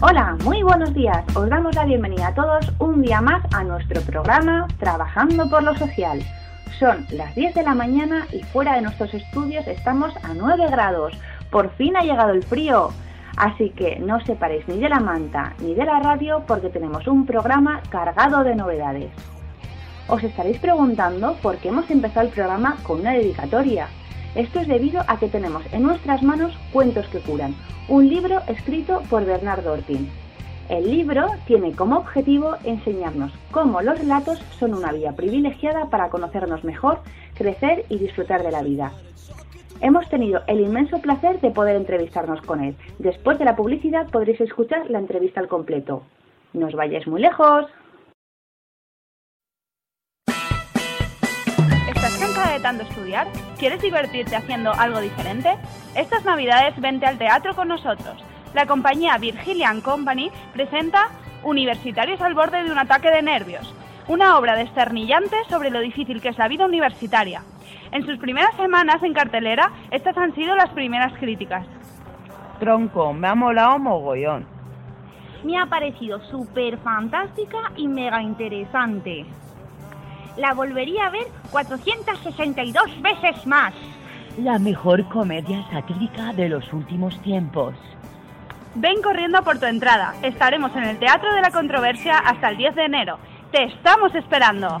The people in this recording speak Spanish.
Hola, muy buenos días. Os damos la bienvenida a todos un día más a nuestro programa Trabajando por lo Social. Son las 10 de la mañana y fuera de nuestros estudios estamos a 9 grados. Por fin ha llegado el frío. Así que no os separéis ni de la manta ni de la radio porque tenemos un programa cargado de novedades. Os estaréis preguntando por qué hemos empezado el programa con una dedicatoria. Esto es debido a que tenemos en nuestras manos Cuentos que curan, un libro escrito por Bernardo Ortín. El libro tiene como objetivo enseñarnos cómo los relatos son una vía privilegiada para conocernos mejor, crecer y disfrutar de la vida. Hemos tenido el inmenso placer de poder entrevistarnos con él. Después de la publicidad podréis escuchar la entrevista al completo. No os vayáis muy lejos. ¿Estás cansada de tanto estudiar? ¿Quieres divertirte haciendo algo diferente? Estas navidades vente al teatro con nosotros. La compañía Virgilian Company presenta Universitarios al borde de un ataque de nervios, una obra desternillante sobre lo difícil que es la vida universitaria. En sus primeras semanas en cartelera, estas han sido las primeras críticas. Tronco, me ha molado mogollón. Me ha parecido súper fantástica y mega interesante. La volvería a ver 462 veces más. La mejor comedia satírica de los últimos tiempos. Ven corriendo por tu entrada. Estaremos en el Teatro de la Controversia hasta el 10 de enero. Te estamos esperando.